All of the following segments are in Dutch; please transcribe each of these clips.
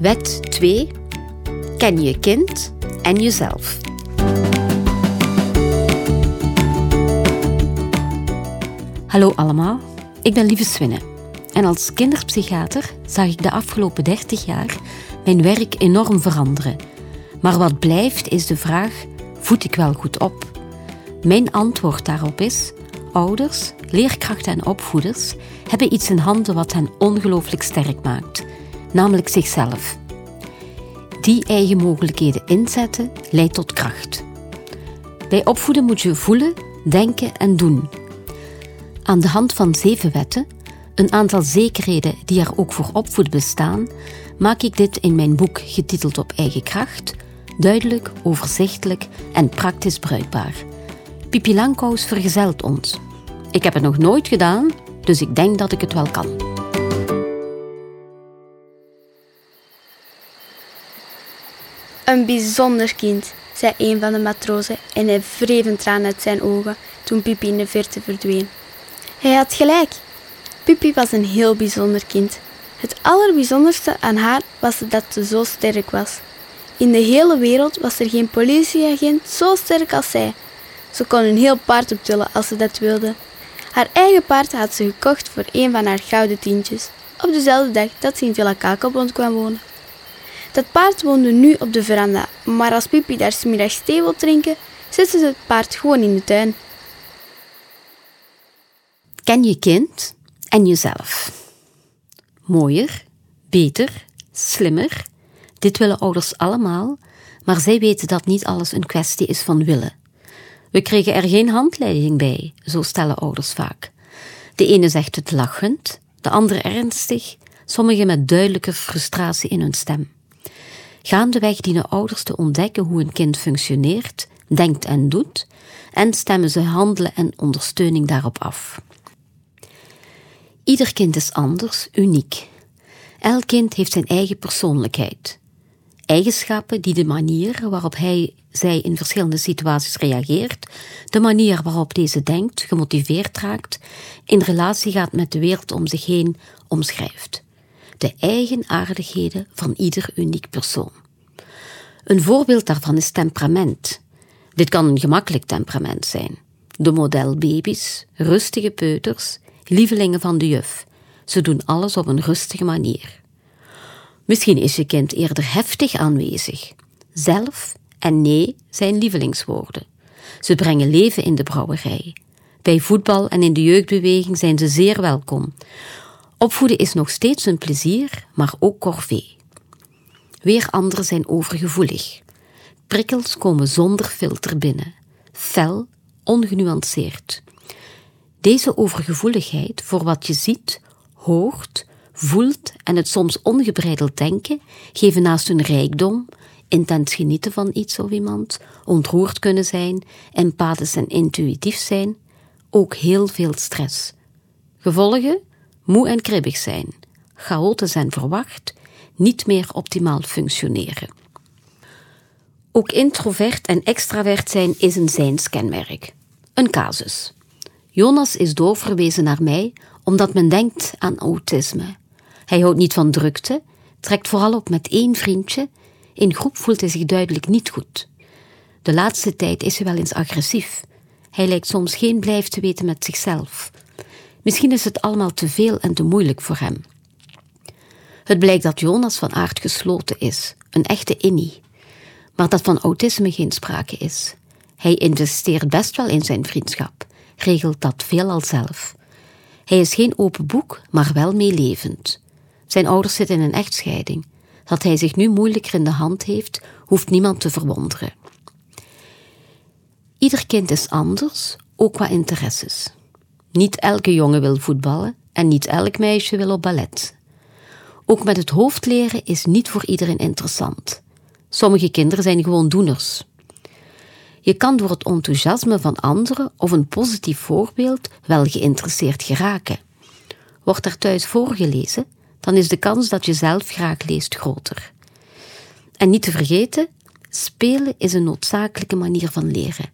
Wet 2. Ken je kind en jezelf. Hallo allemaal, ik ben Lieve Swinne. En als kinderpsychiater zag ik de afgelopen 30 jaar mijn werk enorm veranderen. Maar wat blijft is de vraag: voed ik wel goed op? Mijn antwoord daarop is: ouders, leerkrachten en opvoeders hebben iets in handen wat hen ongelooflijk sterk maakt, namelijk zichzelf. Die eigen mogelijkheden inzetten leidt tot kracht. Bij opvoeden moet je voelen, denken en doen. Aan de hand van zeven wetten, een aantal zekerheden die er ook voor opvoeden bestaan, maak ik dit in mijn boek getiteld Op eigen kracht duidelijk, overzichtelijk en praktisch bruikbaar. Pipi Langkous vergezelt ons. Ik heb het nog nooit gedaan, dus ik denk dat ik het wel kan. Een bijzonder kind, zei een van de matrozen en hij wreef een traan uit zijn ogen toen Pipi in de verte verdween. Hij had gelijk. Pipi was een heel bijzonder kind. Het allerbijzonderste aan haar was dat ze zo sterk was. In de hele wereld was er geen politieagent zo sterk als zij. Ze kon een heel paard optillen als ze dat wilde. Haar eigen paard had ze gekocht voor een van haar gouden tientjes, op dezelfde dag dat ze in Villa kwam wonen. Dat paard woonde nu op de veranda, maar als Pipi daar smiddags thee wil drinken, zette ze het paard gewoon in de tuin. Ken je kind en jezelf. Mooier, beter, slimmer. Dit willen ouders allemaal, maar zij weten dat niet alles een kwestie is van willen. We kregen er geen handleiding bij, zo stellen ouders vaak. De ene zegt het lachend, de andere ernstig, sommigen met duidelijke frustratie in hun stem. Gaandeweg dienen ouders te ontdekken hoe een kind functioneert, denkt en doet, en stemmen ze handelen en ondersteuning daarop af. Ieder kind is anders, uniek. Elk kind heeft zijn eigen persoonlijkheid. Eigenschappen die de manier waarop hij, zij in verschillende situaties reageert, de manier waarop deze denkt, gemotiveerd raakt, in relatie gaat met de wereld om zich heen, omschrijft. De eigenaardigheden van ieder uniek persoon. Een voorbeeld daarvan is temperament. Dit kan een gemakkelijk temperament zijn. De modelbaby's, rustige peuters, lievelingen van de juf. Ze doen alles op een rustige manier. Misschien is je kind eerder heftig aanwezig. Zelf en nee zijn lievelingswoorden. Ze brengen leven in de brouwerij. Bij voetbal en in de jeugdbeweging zijn ze zeer welkom. Opvoeden is nog steeds een plezier, maar ook corvée. Weer anderen zijn overgevoelig. Prikkels komen zonder filter binnen. Fel, ongenuanceerd. Deze overgevoeligheid voor wat je ziet, hoort, voelt en het soms ongebreideld denken geven naast hun rijkdom, intens genieten van iets of iemand, ontroerd kunnen zijn, empathisch en intuïtief zijn, ook heel veel stress. Gevolgen? Moe en kribbig zijn, chaotisch en verwacht, niet meer optimaal functioneren. Ook introvert en extravert zijn is een zijnskenmerk. Een casus. Jonas is doorverwezen naar mij omdat men denkt aan autisme. Hij houdt niet van drukte, trekt vooral op met één vriendje. In groep voelt hij zich duidelijk niet goed. De laatste tijd is hij wel eens agressief. Hij lijkt soms geen blijf te weten met zichzelf. Misschien is het allemaal te veel en te moeilijk voor hem. Het blijkt dat Jonas van aard gesloten is, een echte innie. Maar dat van autisme geen sprake is. Hij investeert best wel in zijn vriendschap, regelt dat veelal zelf. Hij is geen open boek, maar wel meelevend. Zijn ouders zitten in een echtscheiding. Dat hij zich nu moeilijker in de hand heeft, hoeft niemand te verwonderen. Ieder kind is anders, ook qua interesses. Niet elke jongen wil voetballen en niet elk meisje wil op ballet. Ook met het hoofd leren is niet voor iedereen interessant. Sommige kinderen zijn gewoon doeners. Je kan door het enthousiasme van anderen of een positief voorbeeld wel geïnteresseerd geraken. Wordt er thuis voorgelezen, dan is de kans dat je zelf graag leest groter. En niet te vergeten, spelen is een noodzakelijke manier van leren.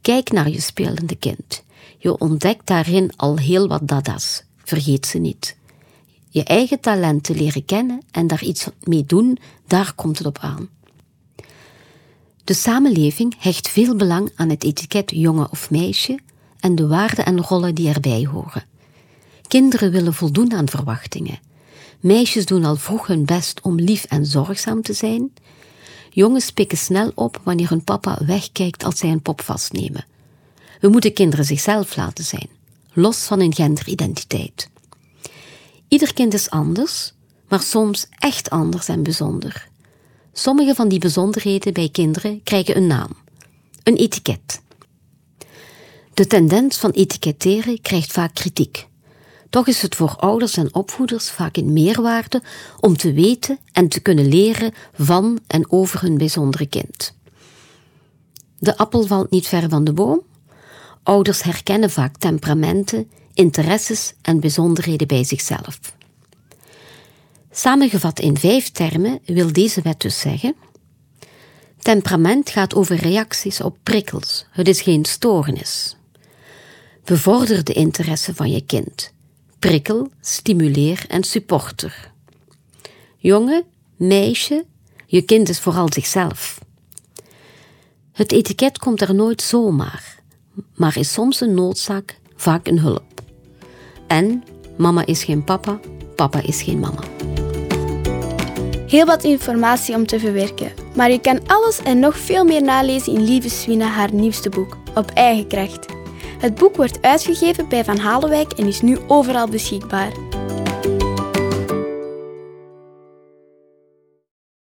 Kijk naar je spelende kind. Je ontdekt daarin al heel wat dada's. Vergeet ze niet. Je eigen talenten leren kennen en daar iets mee doen, daar komt het op aan. De samenleving hecht veel belang aan het etiket jongen of meisje en de waarden en rollen die erbij horen. Kinderen willen voldoen aan verwachtingen. Meisjes doen al vroeg hun best om lief en zorgzaam te zijn. Jongens pikken snel op wanneer hun papa wegkijkt als zij een pop vastnemen. We moeten kinderen zichzelf laten zijn, los van hun genderidentiteit. Ieder kind is anders, maar soms echt anders en bijzonder. Sommige van die bijzonderheden bij kinderen krijgen een naam, een etiket. De tendens van etiketteren krijgt vaak kritiek. Toch is het voor ouders en opvoeders vaak een meerwaarde om te weten en te kunnen leren van en over hun bijzondere kind. De appel valt niet ver van de boom. Ouders herkennen vaak temperamenten, interesses en bijzonderheden bij zichzelf. Samengevat in vijf termen wil deze wet dus zeggen: temperament gaat over reacties op prikkels. Het is geen stoornis. Bevorder de interesse van je kind. Prikkel, stimuleer en supporter. Jongen, meisje, je kind is vooral zichzelf. Het etiket komt er nooit zomaar, maar is soms een noodzaak, vaak een hulp. En mama is geen papa, papa is geen mama. Heel wat informatie om te verwerken, maar je kan alles en nog veel meer nalezen in Lieve Swina haar nieuwste boek, Op eigen kracht. Het boek wordt uitgegeven bij Van Halenwijk en is nu overal beschikbaar.